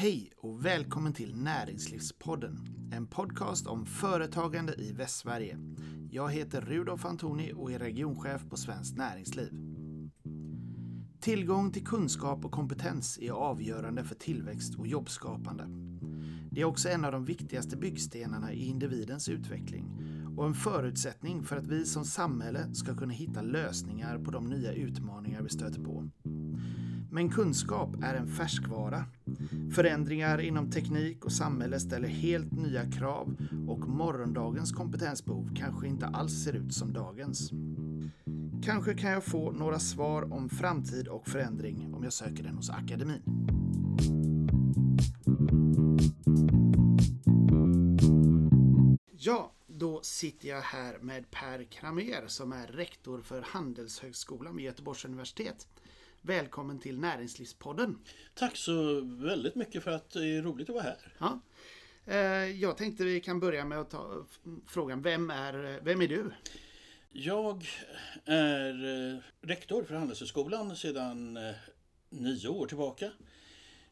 Hej och välkommen till Näringslivspodden, en podcast om företagande i Västsverige. Jag heter Rudolf Antoni och är regionchef på Svenskt Näringsliv. Tillgång till kunskap och kompetens är avgörande för tillväxt och jobbskapande. Det är också en av de viktigaste byggstenarna i individens utveckling och en förutsättning för att vi som samhälle ska kunna hitta lösningar på de nya utmaningar vi stöter på. Men kunskap är en färskvara. Förändringar inom teknik och samhälle ställer helt nya krav och morgondagens kompetensbehov kanske inte alls ser ut som dagens. Kanske kan jag få några svar om framtid och förändring om jag söker den hos akademin. Ja, då sitter jag här med Per Kramer som är rektor för Handelshögskolan vid Göteborgs universitet. Välkommen till Näringslivspodden. Tack så väldigt mycket för att det är roligt att vara här. Ja. Eh, jag tänkte vi kan börja med att ta frågan, vem är, vem är du? Jag är eh, rektor för Handelshögskolan sedan eh, nio år tillbaka.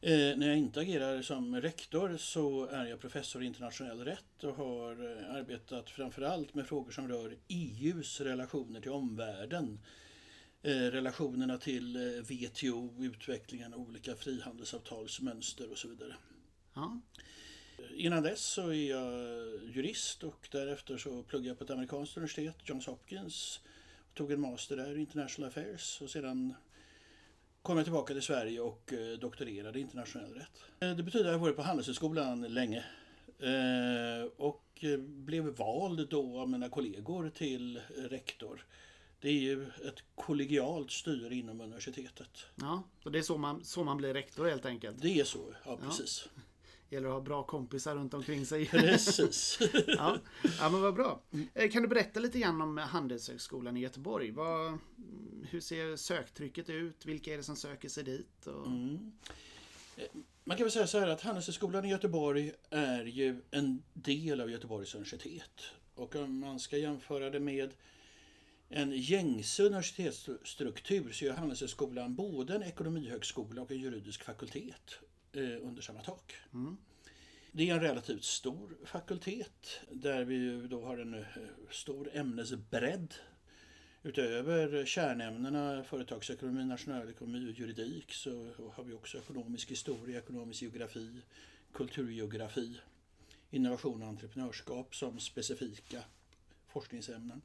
När jag inte agerar som rektor så är jag professor i internationell rätt och har arbetat framförallt med frågor som rör EUs relationer till omvärlden relationerna till eh, WTO, utvecklingen av olika frihandelsavtalsmönster och så vidare. Ja. Innan dess så är jag jurist och därefter så pluggade jag på ett amerikanskt universitet, Johns Hopkins. Och tog en master där i International Affairs och sedan kom jag tillbaka till Sverige och eh, doktorerade i internationell rätt. Det betyder att jag varit på Handelshögskolan länge och blev vald då av mina kollegor till rektor. Det är ju ett kollegialt styre inom universitetet. Ja, så det är så man, så man blir rektor helt enkelt? Det är så, ja precis. Ja. Gäller att ha bra kompisar runt omkring sig. Precis. ja. ja, men vad bra. Eh, kan du berätta lite grann om Handelshögskolan i Göteborg? Vad, hur ser söktrycket ut? Vilka är det som söker sig dit? Och... Mm. Eh, man kan väl säga så här att Handelshögskolan i Göteborg är ju en del av Göteborgs universitet. Och om man ska jämföra det med en gängse universitetsstruktur så är Handelshögskolan både en ekonomihögskola och en juridisk fakultet eh, under samma tak. Mm. Det är en relativt stor fakultet där vi då har en eh, stor ämnesbredd. Utöver kärnämnena företagsekonomi, nationalekonomi och juridik så har vi också ekonomisk historia, ekonomisk geografi, kulturgeografi, innovation och entreprenörskap som specifika forskningsämnen.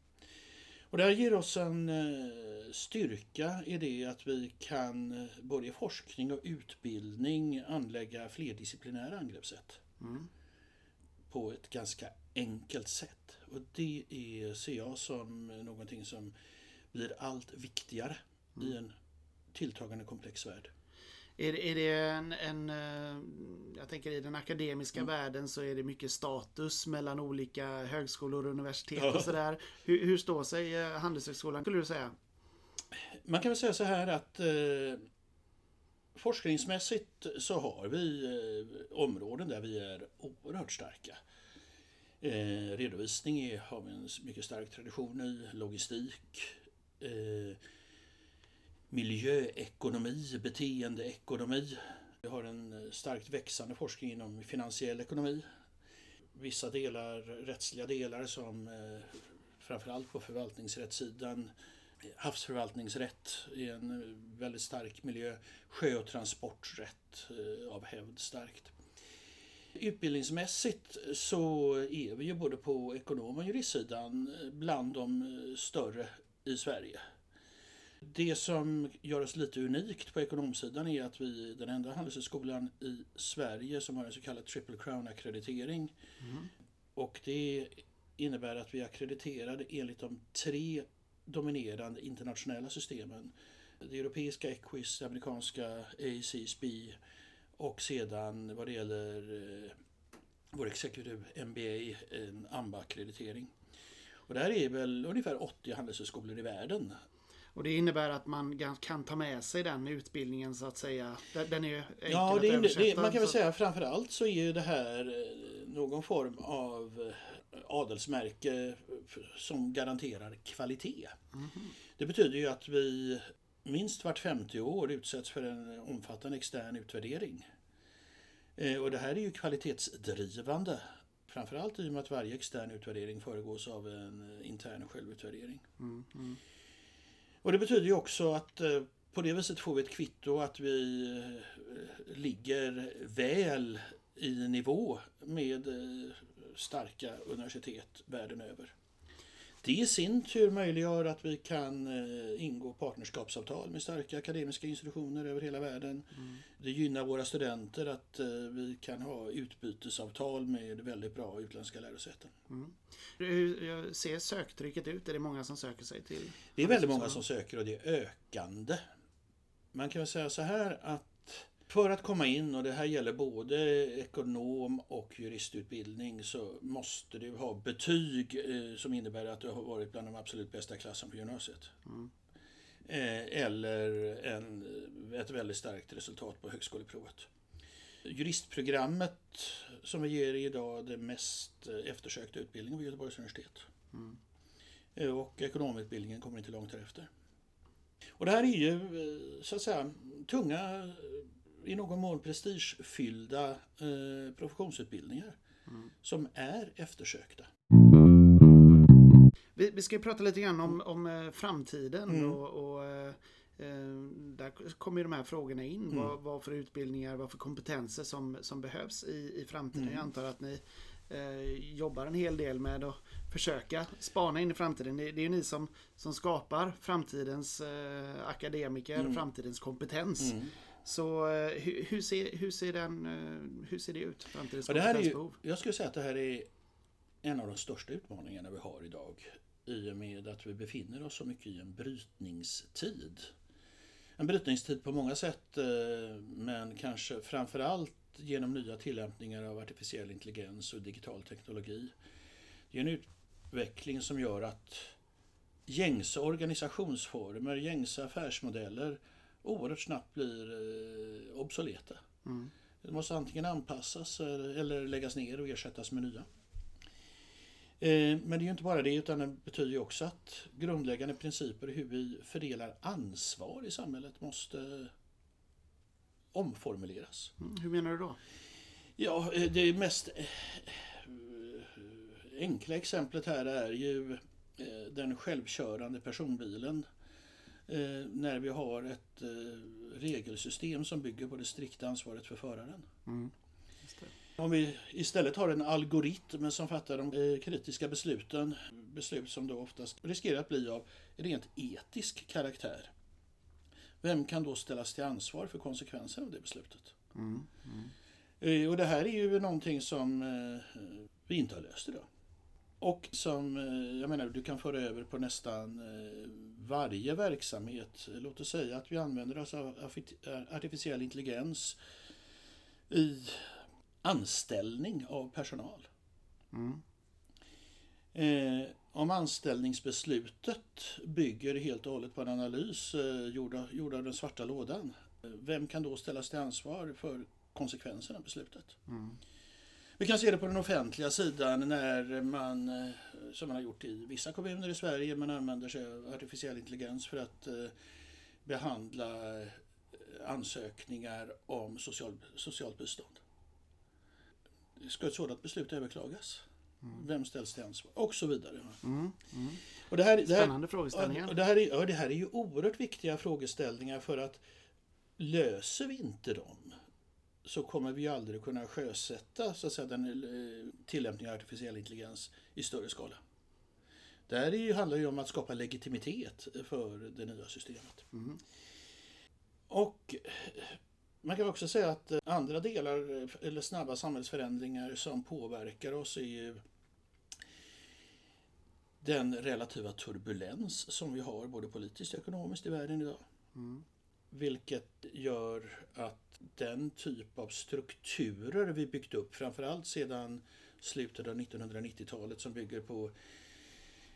Och det här ger oss en eh, styrka i det att vi kan eh, både i forskning och utbildning anlägga flerdisciplinära angreppssätt. Mm. På ett ganska enkelt sätt. Och det är, ser jag som någonting som blir allt viktigare mm. i en tilltagande komplex värld. Är, är det en, en, eh, jag tänker i den akademiska mm. världen så är det mycket status mellan olika högskolor och universitet och sådär. Hur, hur står sig eh, Handelshögskolan skulle du säga? Man kan väl säga så här att eh, forskningsmässigt så har vi eh, områden där vi är oerhört starka. Eh, redovisning är, har vi en mycket stark tradition i, logistik, eh, miljöekonomi, beteendeekonomi. Vi har en eh, starkt växande forskning inom finansiell ekonomi. Vissa delar, rättsliga delar som eh, framförallt på förvaltningsrättssidan havsförvaltningsrätt är en eh, väldigt stark miljö. Sjö och transporträtt av hävd starkt. Utbildningsmässigt så är vi ju både på ekonom och juristsidan bland de större i Sverige. Det som gör oss lite unikt på ekonomsidan är att vi är den enda handelshögskolan i Sverige som har en så kallad Triple Crown-akkreditering. Mm. Och det innebär att vi är akkrediterade enligt de tre dominerande internationella systemen. Det europeiska Equis, det amerikanska ACSB och sedan vad det gäller eh, vår Executive MBA, en AMBA-akkreditering. Och det här är väl ungefär 80 handelshögskolor i världen och det innebär att man kan ta med sig den utbildningen så att säga. Den är enkel ja, det, att det, man kan väl säga framförallt så är ju det här eh, någon form av eh, adelsmärke som garanterar kvalitet. Mm. Det betyder ju att vi minst vart 50 år utsätts för en omfattande extern utvärdering. Och det här är ju kvalitetsdrivande. Framförallt i och med att varje extern utvärdering föregås av en intern självutvärdering. Mm, mm. Och det betyder ju också att eh, på det viset får vi ett kvitto att vi eh, ligger väl i nivå med eh, starka universitet världen över. Det i sin tur möjliggör att vi kan eh, ingå partnerskapsavtal med starka akademiska institutioner över hela världen. Mm. Det gynnar våra studenter att eh, vi kan ha utbytesavtal med väldigt bra utländska lärosäten. Mm. Hur ser söktrycket ut? Är det många som söker sig till? Det är väldigt många som söker och det är ökande. Man kan väl säga så här att för att komma in, och det här gäller både ekonom och juristutbildning, så måste du ha betyg eh, som innebär att du har varit bland de absolut bästa klassen på gymnasiet. Mm. Eh, eller en, ett väldigt starkt resultat på högskoleprovet. Juristprogrammet som vi ger idag det mest eftersökta utbildningen vid Göteborgs universitet. Mm. Eh, och ekonomutbildningen kommer inte långt därefter. Och det här är ju eh, så att säga tunga i någon mån prestigefyllda eh, professionsutbildningar mm. som är eftersökta. Vi, vi ska prata lite grann om, om eh, framtiden mm. och, och eh, eh, där kommer de här frågorna in. Mm. Vad, vad, för utbildningar, vad för kompetenser som, som behövs i, i framtiden. Jag mm. antar att ni eh, jobbar en hel del med att försöka spana in i framtiden. Det, det är ju ni som, som skapar framtidens eh, akademiker, mm. framtidens kompetens. Mm. Så eh, hur, hur, ser, hur, ser den, eh, hur ser det ut? Framtidens ja, det här är ju, Jag skulle säga att det här är en av de största utmaningarna vi har idag. I och med att vi befinner oss så mycket i en brytningstid. En brytningstid på många sätt eh, men kanske framförallt genom nya tillämpningar av artificiell intelligens och digital teknologi. Det är en utveckling som gör att gängse organisationsformer, gängse affärsmodeller oerhört snabbt blir eh, obsoleta. Mm. Det måste antingen anpassas eller läggas ner och ersättas med nya. Eh, men det är ju inte bara det utan det betyder ju också att grundläggande principer hur vi fördelar ansvar i samhället måste omformuleras. Mm, hur menar du då? Ja, eh, det mest enkla exemplet här är ju den självkörande personbilen eh, när vi har ett eh, regelsystem som bygger på det strikta ansvaret för föraren. Mm. Om vi istället har en algoritm som fattar de eh, kritiska besluten, beslut som då oftast riskerar att bli av rent etisk karaktär. Vem kan då ställas till ansvar för konsekvenserna av det beslutet? Mm. Mm. Och det här är ju någonting som eh, vi inte har löst idag. Och som, eh, jag menar, du kan föra över på nästan eh, varje verksamhet. Låt oss säga att vi använder oss av artificiell intelligens i anställning av personal. Mm. Eh, om anställningsbeslutet bygger helt och hållet på en analys eh, gjord, gjord av den svarta lådan, vem kan då ställas till ansvar för konsekvenserna av beslutet? Mm. Vi kan se det på den offentliga sidan när man, eh, som man har gjort i vissa kommuner i Sverige, man använder sig av artificiell intelligens för att eh, behandla eh, ansökningar om social, socialt bistånd. Ska ett sådant beslut överklagas? Mm. Vem ställs till ansvar? Och så vidare. Mm. Mm. Och det här, det här, Spännande frågeställningar. Och det, här är, ja, det här är ju oerhört viktiga frågeställningar för att löser vi inte dem så kommer vi aldrig kunna sjösätta så att säga, den eh, tillämpningen av artificiell intelligens i större skala. Det här handlar ju om att skapa legitimitet för det nya systemet. Mm. Och man kan också säga att andra delar, eller snabba samhällsförändringar som påverkar oss är ju den relativa turbulens som vi har både politiskt och ekonomiskt i världen idag. Mm. Vilket gör att den typ av strukturer vi byggt upp, framförallt sedan slutet av 1990-talet som bygger på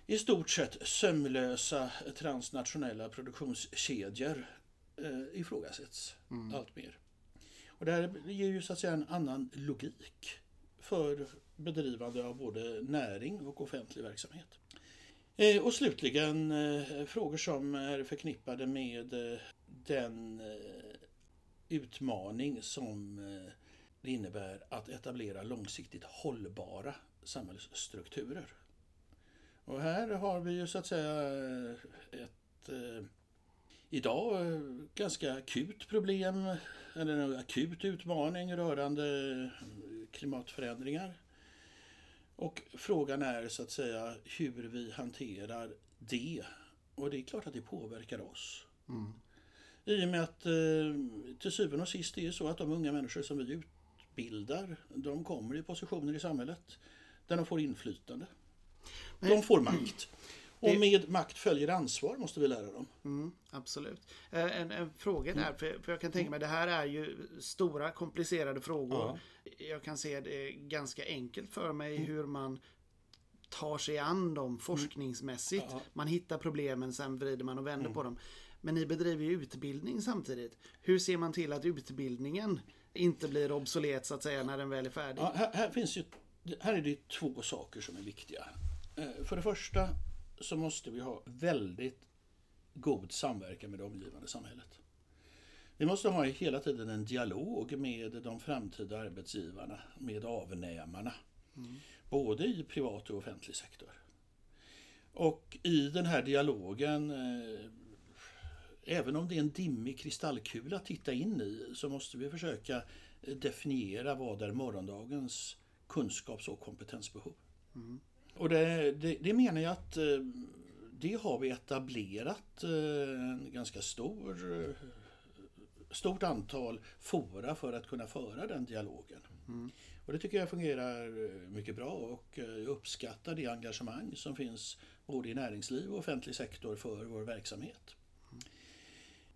i stort sett sömlösa transnationella produktionskedjor eh, ifrågasätts mm. allt mer. Och det här ger ju så att säga en annan logik för bedrivande av både näring och offentlig verksamhet. Eh, och slutligen eh, frågor som är förknippade med eh, den utmaning som eh, det innebär att etablera långsiktigt hållbara samhällsstrukturer. Och här har vi ju så att säga eh, ett eh, idag eh, ganska akut problem, eller en akut utmaning rörande klimatförändringar. Och frågan är så att säga hur vi hanterar det. Och det är klart att det påverkar oss. Mm. I och med att eh, till syvende och sist är det så att de unga människor som vi utbildar, de kommer i positioner i samhället där de får inflytande. De får makt. Och med makt följer ansvar, måste vi lära dem. Mm, absolut. Eh, En, en fråga där, för, för jag kan tänka mig det här är ju stora komplicerade frågor. Jag kan se det ganska enkelt för mig hur man tar sig an dem forskningsmässigt. Ja. Man hittar problemen, sen vrider man och vänder på dem. Men ni bedriver ju utbildning samtidigt. Hur ser man till att utbildningen inte blir obsolet så att säga när den väl är färdig? Ja, här, här, finns ju, här är det två saker som är viktiga. Eh, För det första så måste vi ha väldigt god samverkan med det omgivande samhället. Vi måste ha hela tiden en dialog med de framtida arbetsgivarna, med avnämarna. Både i privat och offentlig sektor. Och i den här dialogen, eh, även om det är en dimmig kristallkula att titta in i, så måste vi försöka eh, definiera vad är morgondagens kunskaps och kompetensbehov. Och det, det, det menar jag att eh, det har vi etablerat eh, en ganska stor stort antal fora för att kunna föra den dialogen. Och det tycker jag fungerar mycket bra och jag uppskattar det engagemang som finns både i näringsliv och offentlig sektor för vår verksamhet.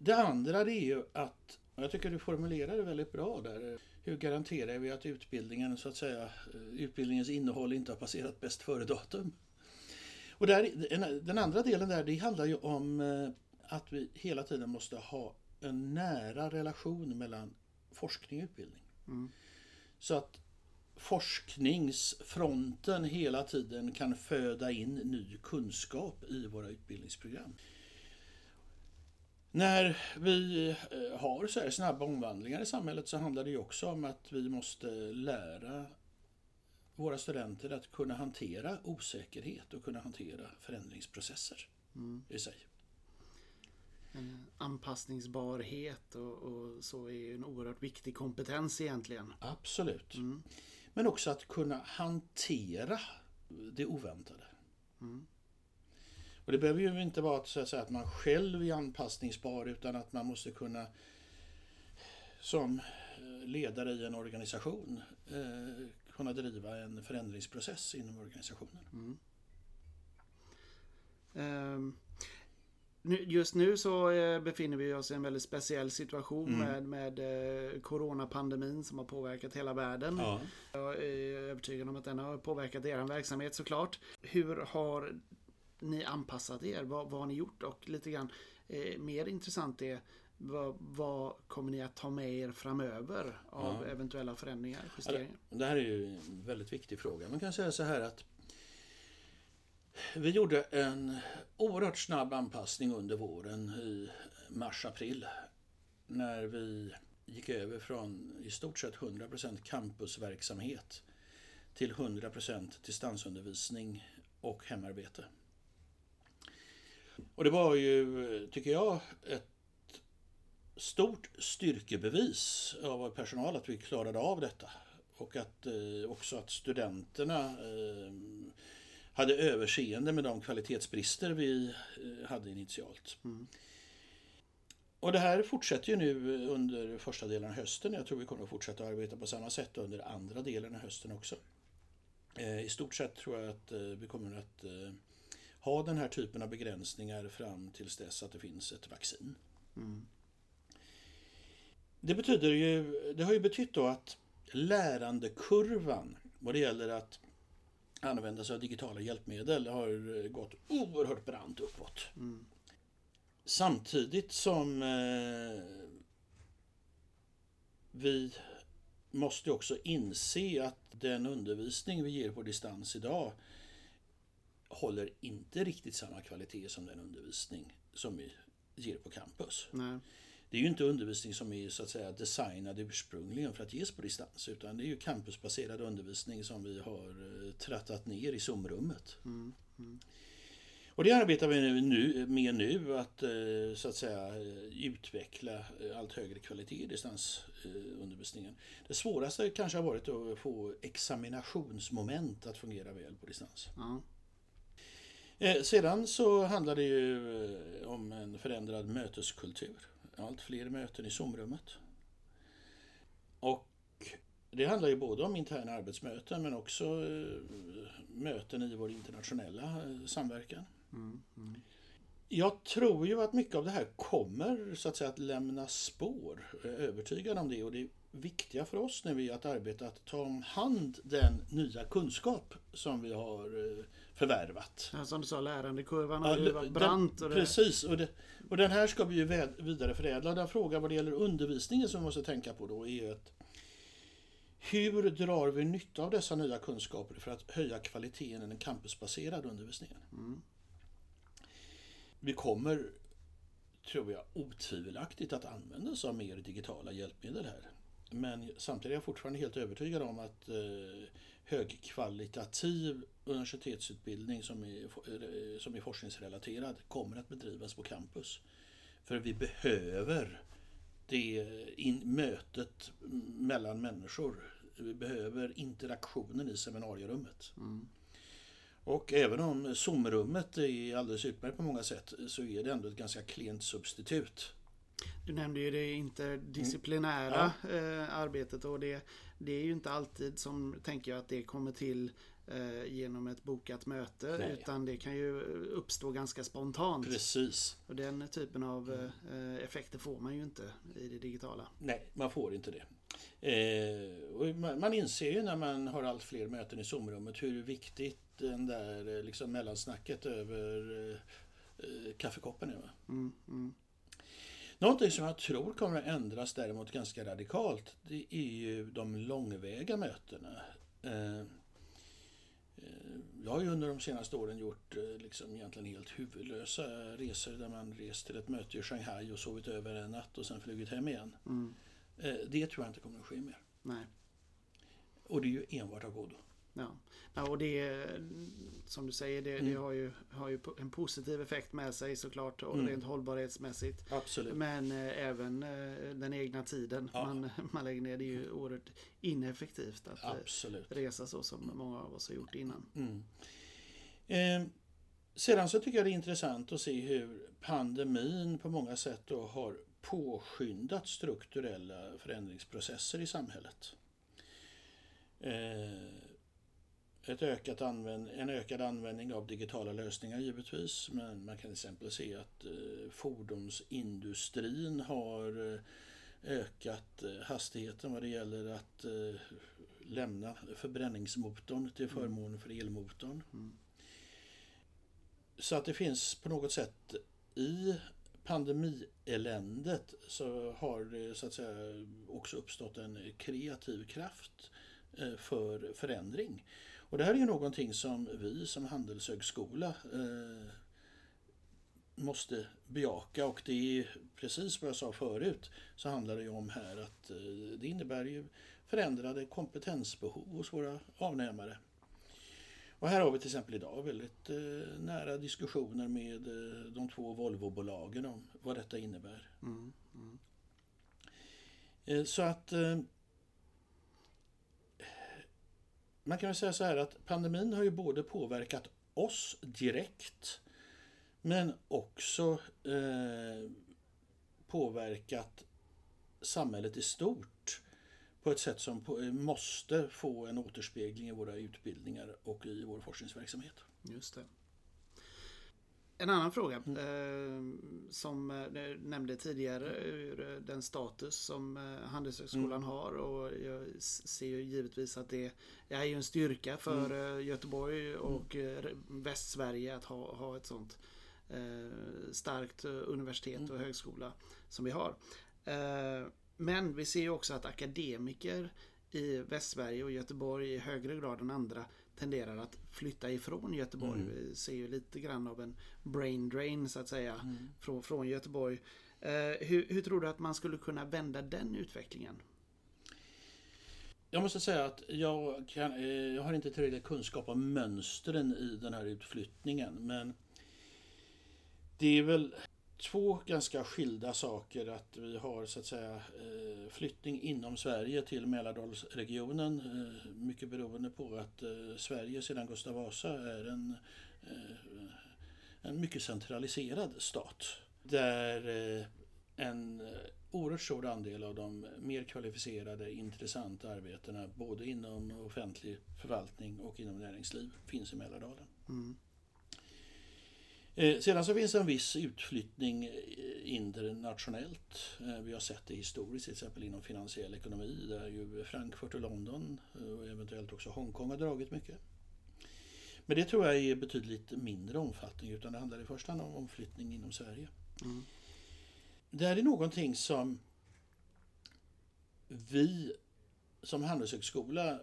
Det andra det är ju att, och jag tycker du formulerar det väldigt bra där, hur garanterar vi att utbildningen, så att säga, eh, utbildningens innehåll inte har passerat bäst före datum? Och där, en- den andra delen där, det handlar ju om eh, att vi hela tiden måste ha en nära relation mellan forskning och utbildning. Så att forskningsfronten hela tiden kan föda in ny kunskap i våra utbildningsprogram. När vi eh, har så här snabba omvandlingar i samhället så handlar det ju också om att vi måste lära våra studenter att kunna hantera osäkerhet och kunna hantera förändringsprocesser i sig. Anpassningsbarhet och, och så är ju en oerhört viktig kompetens egentligen. Absolut. Men också att kunna hantera det oväntade. Och det behöver ju inte vara så att, säga, att man själv är anpassningsbar utan att man måste kunna som eh, ledare i en organisation eh, kunna driva en förändringsprocess inom organisationen. Ehm, nu- Just nu så eh, befinner vi oss i en väldigt speciell situation med, med eh, coronapandemin som har påverkat hela världen. Ja. Jag är övertygad om att den har påverkat er verksamhet såklart. Hur har ni anpassat er? Vad, vad har ni gjort? Och lite grann eh, mer intressant är vad, vad kommer ni att ta med er framöver av eventuella förändringar, justeringar? Det här är ju en väldigt viktig fråga. Man kan säga så här att vi gjorde en oerhört snabb anpassning under våren i mars-april. När vi gick över från i stort sett 100% campusverksamhet till 100% distansundervisning och hemarbete. Och det var ju, tycker jag, ett stort styrkebevis av vår personal att vi klarade av detta. Och att eh, också att studenterna eh, hade överseende med de kvalitetsbrister vi eh, hade initialt. Och det här fortsätter ju nu under första delen av hösten. Jag tror vi kommer att fortsätta arbeta på samma sätt under andra delen av hösten också. Eh, I stort sett tror jag att eh, vi kommer att ha den här typen av begränsningar fram tills dess att det finns ett vaccin. Det betyder ju, det har ju betytt då att lärandekurvan vad det gäller att använda sig av digitala hjälpmedel har gått oerhört brant uppåt. Samtidigt som eh, vi måste också inse att den undervisning vi ger på distans idag håller inte riktigt samma kvalitet som den undervisning som vi ger på campus. Nej. det är ju inte undervisning som är så att säga designad ursprungligen för att ges på distans utan det är ju campusbaserad undervisning som vi har eh, trattat ner i SOM-rummet. Mm. Mm. Och det arbetar vi nu, med nu, att eh, så att säga utveckla eh, allt högre kvalitet i distansundervisningen. Det svåraste kanske har varit att få examinationsmoment att fungera väl på distans. Mm. Sedan så handlar det ju om en förändrad möteskultur. Allt fler möten i SOM-rummet. Och det handlar ju både om interna arbetsmöten men också möten i vår internationella samverkan. Mm, mm. Jag tror ju att mycket av det här kommer så att säga att lämna spår. Jag är övertygad om det och det viktiga för oss nu är att arbeta att ta om hand den nya kunskap som vi har eh, förvärvat. Ja, som du sa, lärandekurvan har ju varit brant. Och det... Precis, och, det, och den här ska vi ju vidareförädla. Den fråga vad det gäller undervisningen som vi måste tänka på då är att hur drar vi nytta av dessa nya kunskaper för att höja kvaliteten i den campusbaserade undervisningen? Mm. Vi kommer, tror jag, otvivelaktigt att använda oss av mer digitala hjälpmedel här. Men samtidigt är jag fortfarande helt övertygad om att eh, högkvalitativ universitetsutbildning som är, eh, som är forskningsrelaterad kommer att bedrivas på campus. För vi behöver det in, mötet mellan människor. Vi behöver interaktionen i seminarierummet. Mm. Och även om Zoom-rummet är alldeles utmärkt på många sätt så är det ändå ett ganska klent substitut. Du nämnde ju det interdisciplinära mm. ja. arbetet och det, det är ju inte alltid som, tänker jag, att det kommer till eh, genom ett bokat möte Nej. utan det kan ju uppstå ganska spontant. Precis. Och den typen av mm. eh, effekter får man ju inte i det digitala. Nej, man får inte det. Eh, man inser ju när man har allt fler möten i Zoom-rummet hur viktigt den där eh, liksom mellansnacket över eh, eh, kaffekoppen är. Mm, mm. Någonting som jag tror kommer att ändras däremot ganska radikalt det är ju de långväga mötena. Eh, jag har ju under de senaste åren gjort liksom egentligen helt huvudlösa resor där man rest till ett möte i Shanghai och sovit över en natt och sen flugit hem igen. Mm. Det tror jag inte kommer att ske mer. Nej. Och det är ju enbart av godo. Ja. ja, och det som du säger, det, mm. det, har, ju, har ju en positiv effekt med sig såklart och mm. rent hållbarhetsmässigt. Absolut. Men eh, även eh, den egna tiden ja. man, man lägger ner. Det är ju oerhört ineffektivt att eh, Absolut. resa så som många av oss har gjort innan. Mm. Eh, sedan så tycker jag det är intressant att se hur pandemin på många sätt då har påskyndat strukturella förändringsprocesser i samhället. Eh, ett ökat använd, en ökad användning av digitala lösningar givetvis. Men man kan till exempel se att eh, fordonsindustrin har eh, ökat eh, hastigheten vad det gäller att lämna förbränningsmotorn till mm. förmån för elmotorn. Mm. Så att det finns på något sätt i pandemieländet så har det så att säga också uppstått en kreativ kraft för förändring. Och det här är ju någonting som vi som handelshögskola eh, måste bejaka och det är precis vad jag sa förut så handlar det ju om här att eh, det innebär ju förändrade kompetensbehov hos våra avnämare. Och här har vi till exempel idag väldigt eh, nära diskussioner med eh, de två Volvo-bolagen om vad detta innebär. Mm, mm. Eh, så att eh, man kan väl säga så här att pandemin har ju både påverkat oss direkt men också eh, påverkat samhället i stort på ett sätt som på, eh, måste få en återspegling i våra utbildningar och i vår forskningsverksamhet. Just det. En annan fråga mm. eh, som eh, nämnde tidigare, eh, den status som eh, Handelshögskolan mm. har och jag ser ju givetvis att det är ju en styrka för mm. Eh, Göteborg och mm. Västsverige att ha, ha ett sånt starkt universitet och mm. högskola som vi har. men vi ser ju också att akademiker i Västsverige och Göteborg i högre grad än andra tenderar att flytta ifrån Göteborg. Mm. Vi ser ju lite grann av en brain drain så att säga mm. från, från Göteborg. Hur, hur tror du att man skulle kunna vända den utvecklingen? Jag måste säga att jag, kan, jag har inte tillräcklig kunskap om mönstren i den här utflyttningen. Men det är väl två ganska skilda saker att vi har så att säga eh, flyttning inom Sverige till Mälardalsregionen. Eh, mycket beroende på att eh, Sverige sedan Gustav Vasa är en, en mycket centraliserad stat. Där en oerhört stor andel av de mer kvalificerade, intressanta arbetena både inom offentlig förvaltning och inom näringsliv finns i Mälardalen. Mm. Eh, sedan så finns en viss utflyttning eh, internationellt. Eh, vi har sett det historiskt, till exempel inom finansiell ekonomi där ju Frankfurt och London och eventuellt också Hongkong har dragit mycket. Men det tror jag är betydligt mindre omfattning utan det handlar i första hand om omflyttning inom Sverige. Mm. Det här är någonting som vi som handelshögskola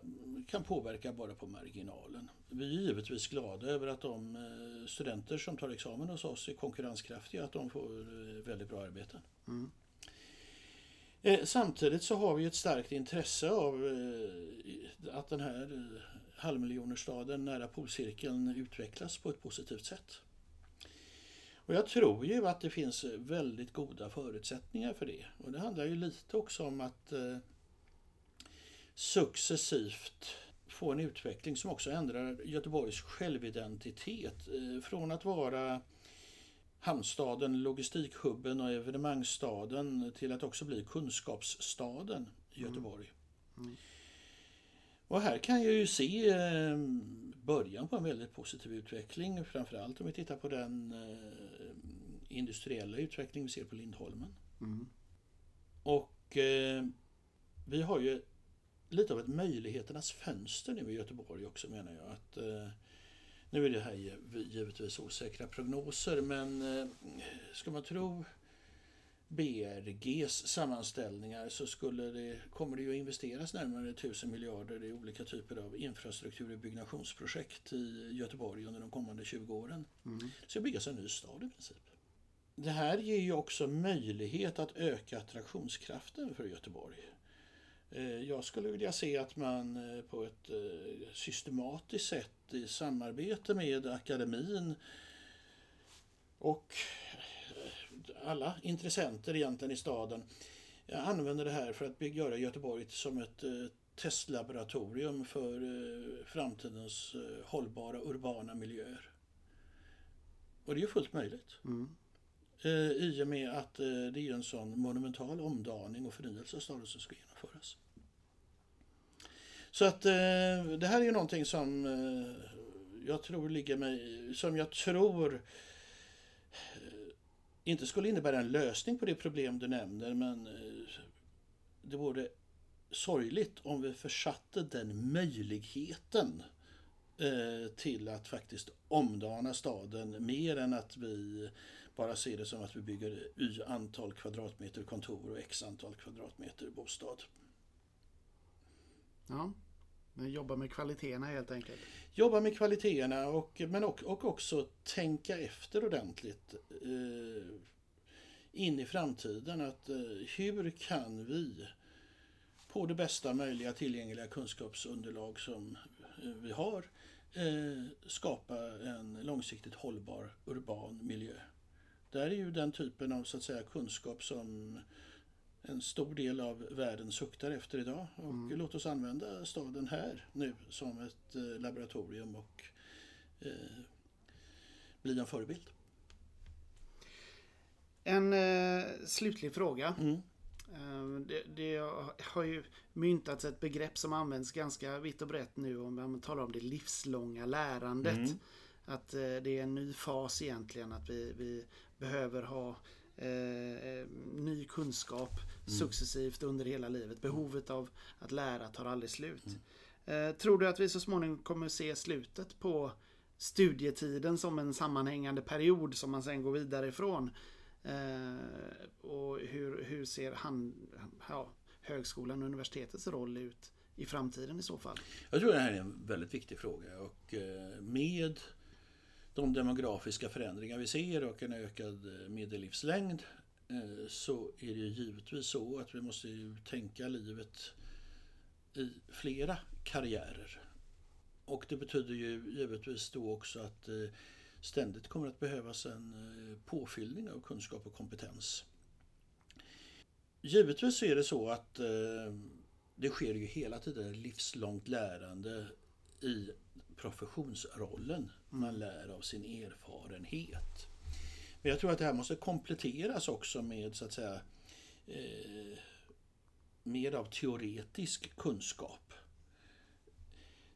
kan påverka bara på marginalen. Vi är givetvis glada över att de eh, studenter som tar examen hos oss är konkurrenskraftiga, att de får eh, väldigt bra arbeten. Mm. Eh, samtidigt så har vi ett starkt intresse av att den här halvmiljonerstaden nära polcirkeln utvecklas på ett positivt sätt. Och jag tror ju att det finns väldigt goda förutsättningar för det. Och det handlar ju lite också om att successivt få en utveckling som också ändrar Göteborgs självidentitet. Eh, från att vara hamnstaden, logistikhubben och evenemangsstaden till att också bli kunskapsstaden Göteborg. Mm. Mm. Och här kan jag ju se eh, början på en väldigt positiv utveckling. Framförallt om vi tittar på den eh, industriella utveckling vi ser på Lindholmen. Mm. Och vi har ju lite av ett möjligheternas fönster nu i Göteborg också menar jag. Att, eh, nu är det här givetvis osäkra prognoser men eh, ska man tro BRGs sammanställningar så skulle det, kommer det ju att investeras närmare 1000 miljarder i olika typer av infrastruktur och byggnationsprojekt i Göteborg under de kommande 20 åren. Mm. Det ska byggas en ny stad i princip. Det här ger ju också möjlighet att öka attraktionskraften för Göteborg. Eh, jag skulle vilja se att man eh, på ett eh, systematiskt sätt i samarbete med akademin och alla intressenter egentligen i staden använder det här för att göra Göteborg som ett testlaboratorium för framtidens hållbara urbana miljöer. Och det är ju fullt möjligt. Mm. Eh, I och med att eh, det är en sån monumental omdaning och förnyelse av staden som ska genomföras. Så att eh, det här är ju någonting som eh, jag tror ligger mig, som jag tror eh, inte skulle innebära en lösning på det problem du nämner men det vore sorgligt om vi försatte den möjligheten till att faktiskt omdana staden mer än att vi bara ser det som att vi bygger y antal kvadratmeter kontor och x antal kvadratmeter bostad. Ja, men jobba med kvaliteterna helt enkelt. Jobba med kvaliteterna och, men och, och också tänka efter ordentligt eh, in i framtiden. Att eh, hur kan vi på det bästa möjliga tillgängliga kunskapsunderlag som eh, vi har eh, skapa en långsiktigt hållbar urban miljö. Där är ju den typen av så att säga, kunskap som en stor del av världen suktar efter idag. Och mm. låt oss använda staden här nu som ett eh, laboratorium och eh, bli en förebild. En eh, slutlig fråga. Mm. Eh, det, det, har ju myntats ett begrepp som används ganska vitt och brett nu om man talar om det livslånga lärandet. Mm. Att eh, det är en ny fas egentligen, att vi, vi behöver ha eh, ny kunskap mm. successivt under hela livet. Behovet av att lära tar aldrig slut. Mm. Eh, tror du att vi så småningom kommer se slutet på studietiden som en sammanhängande period som man sen går vidare ifrån? Eh, och hur, hur ser han, ja, högskolan och universitetets roll ut i framtiden i så fall? Jag tror det här är en väldigt viktig fråga och eh, med de demografiska förändringar vi ser och en ökad eh, medellivslängd eh, så är det givetvis så att vi måste tänka livet i flera karriärer. Och det betyder ju givetvis då också att eh, ständigt kommer att behövas en påfyllning av kunskap och kompetens. Givetvis är det så att det sker ju hela tiden livslångt lärande i professionsrollen. Man lär av sin erfarenhet. Men jag tror att det här måste kompletteras också med så att säga eh, mer av teoretisk kunskap.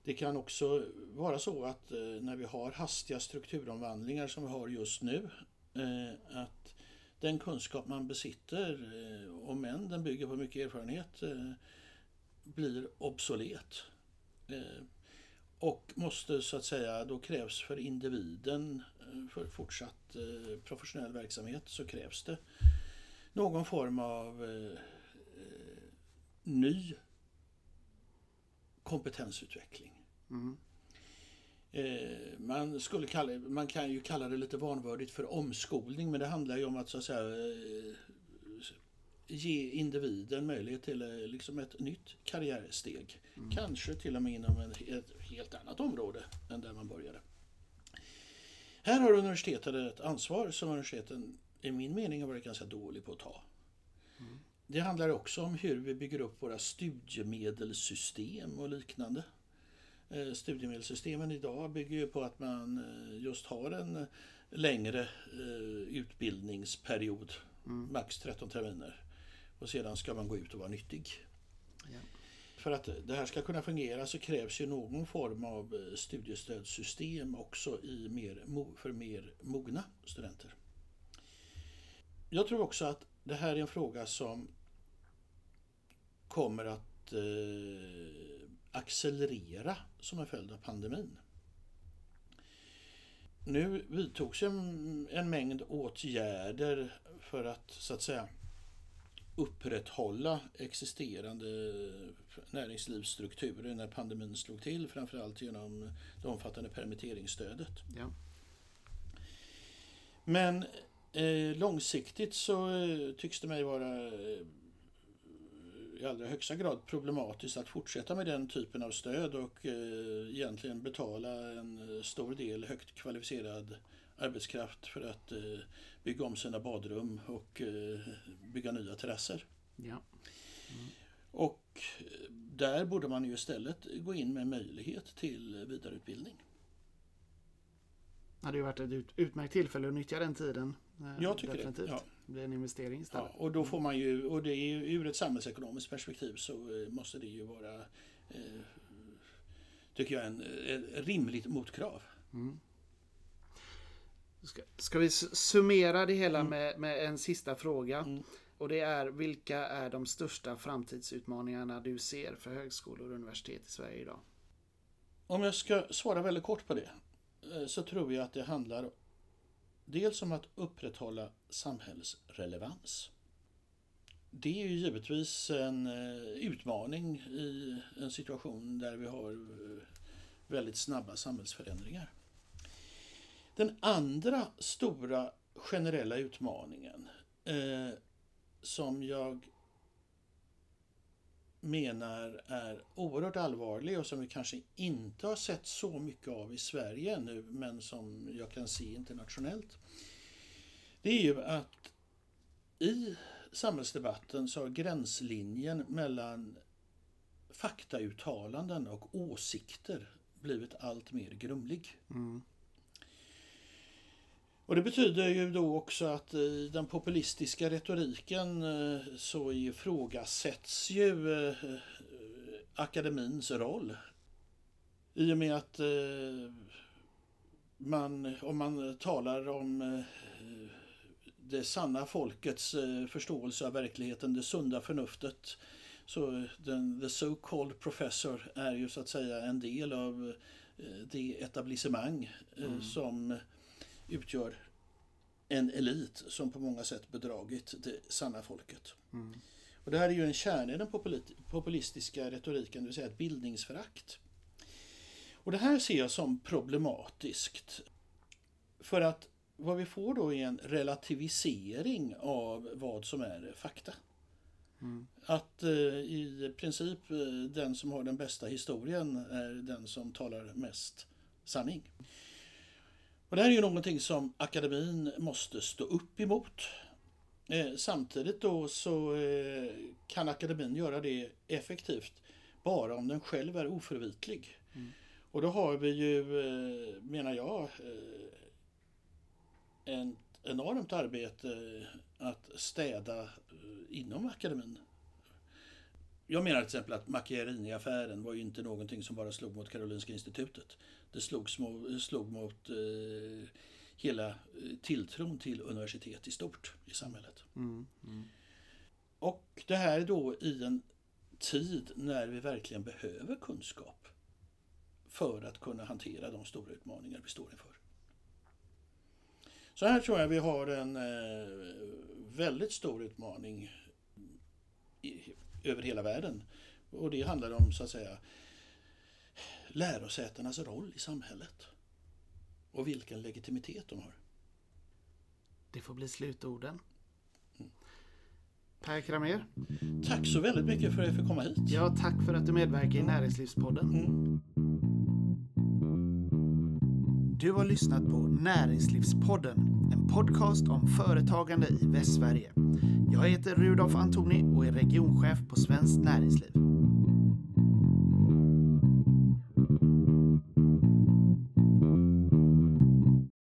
Det kan också vara så att eh, när vi har hastiga strukturomvandlingar som vi har just nu eh, att den kunskap man besitter, eh, om än den bygger på mycket erfarenhet, eh, blir obsolet. Eh, Eh, och måste så att säga, då krävs för individen, eh, för fortsatt eh, professionell verksamhet, så krävs det någon form av eh, ny kompetensutveckling. Mm. Man, skulle kalla, man kan ju kalla det lite vanvördigt för omskolning men det handlar ju om att så att säga ge individen möjlighet till eh, liksom ett nytt karriärsteg. Mm. Kanske till och med inom ett helt annat område än där man började. Här har universitetet ett ansvar som universiteten i min mening har varit ganska dålig på att ta. Mm. Det handlar också om hur vi bygger upp våra studiemedelssystem och liknande. Eh, studiemedelssystemen idag bygger ju på att man eh, just har en längre utbildningsperiod, mm. max 13 terminer. Och sedan ska man gå ut och vara nyttig. Ja. För att det här ska kunna fungera så krävs ju någon form av eh, studiestödssystem också i mer, för mer mogna studenter. Jag tror också att det här är en fråga som kommer att eh, accelerera som en följd av pandemin. Nu vidtogs en, en mängd åtgärder för att så att säga upprätthålla existerande näringslivsstrukturer när pandemin slog till, framförallt genom det omfattande permitteringsstödet. Ja. Men eh, långsiktigt så eh, tycks det mig vara eh, i allra högsta grad problematiskt att fortsätta med den typen av stöd och eh, egentligen betala en eh, stor del högt kvalificerad arbetskraft för att eh, bygga om sina badrum och eh, bygga nya terrasser. Ja. Mm. Och eh, där borde man ju istället gå in med möjlighet till vidareutbildning. Det hade ju varit ett utmärkt tillfälle att nyttja den tiden. Jag tycker definitivt. det. Ja. Det blir en investering istället. Ja, och då får man ju, och det är ur ett samhällsekonomiskt perspektiv så måste det ju vara, eh, tycker jag, en, ett rimligt motkrav. Mm. Ska, ska vi summera det hela mm. med, med, en sista fråga? Mm. Och det är vilka är de största framtidsutmaningarna du ser för högskolor och universitet i Sverige idag? Om jag ska svara väldigt kort på det eh, så tror jag att det handlar dels om att upprätthålla samhällsrelevans. Det är ju givetvis en eh, utmaning i en situation där vi har eh, väldigt snabba samhällsförändringar. Den andra stora generella utmaningen eh, som jag menar är oerhört allvarlig och som vi kanske inte har sett så mycket av i Sverige ännu men som jag kan se internationellt. Det är ju att i samhällsdebatten så har gränslinjen mellan faktauttalanden och åsikter blivit allt mer grumlig. Mm. Och det betyder ju då också att i den populistiska retoriken eh, så ifrågasätts ju eh, akademins roll. I och med att eh, man, om man talar om det sanna folkets förståelse av verkligheten, det sunda förnuftet, så den, the so called professor är ju så att säga en del av det etablissemang mm. som utgör en elit som på många sätt bedragit det sanna folket. Mm. Och det här är ju en kärna i den populistiska retoriken, det vill säga ett bildningsförakt. Och det här ser jag som problematiskt. För att vad vi får då är en relativisering av vad som är fakta. Mm. Att eh, i princip eh, den som har den bästa historien är den som talar mest sanning. Och det här är ju någonting som akademin måste stå upp emot. Eh, samtidigt då så eh, kan akademin göra det effektivt bara om den själv är oförvitlig. Mm. Och då har vi ju, eh, menar jag, eh, ett enormt arbete att städa eh, inom akademin. Jag menar till exempel att Macchiarini-affären var ju inte någonting som bara slog mot Karolinska institutet. Det slog, små, slog mot eh, hela eh, tilltron till universitet i stort i samhället. Mm. Mm. Och det här då i en tid när vi verkligen behöver kunskap för att kunna hantera de stora utmaningar vi står inför. Så här tror jag vi har en eh, väldigt stor utmaning i, över hela världen. Och det handlar om så att säga lärosätenas roll i samhället. Och vilken legitimitet de har. Det får bli slutorden. Per Kramer, Tack så väldigt mycket för att jag fick komma hit. ja, tack för att du medverkar i Näringslivspodden. Mm. Du har lyssnat på Näringslivspodden, en podcast om företagande i Västsverige. Jag heter Rudolf Antoni och är regionchef på Svenskt Näringsliv.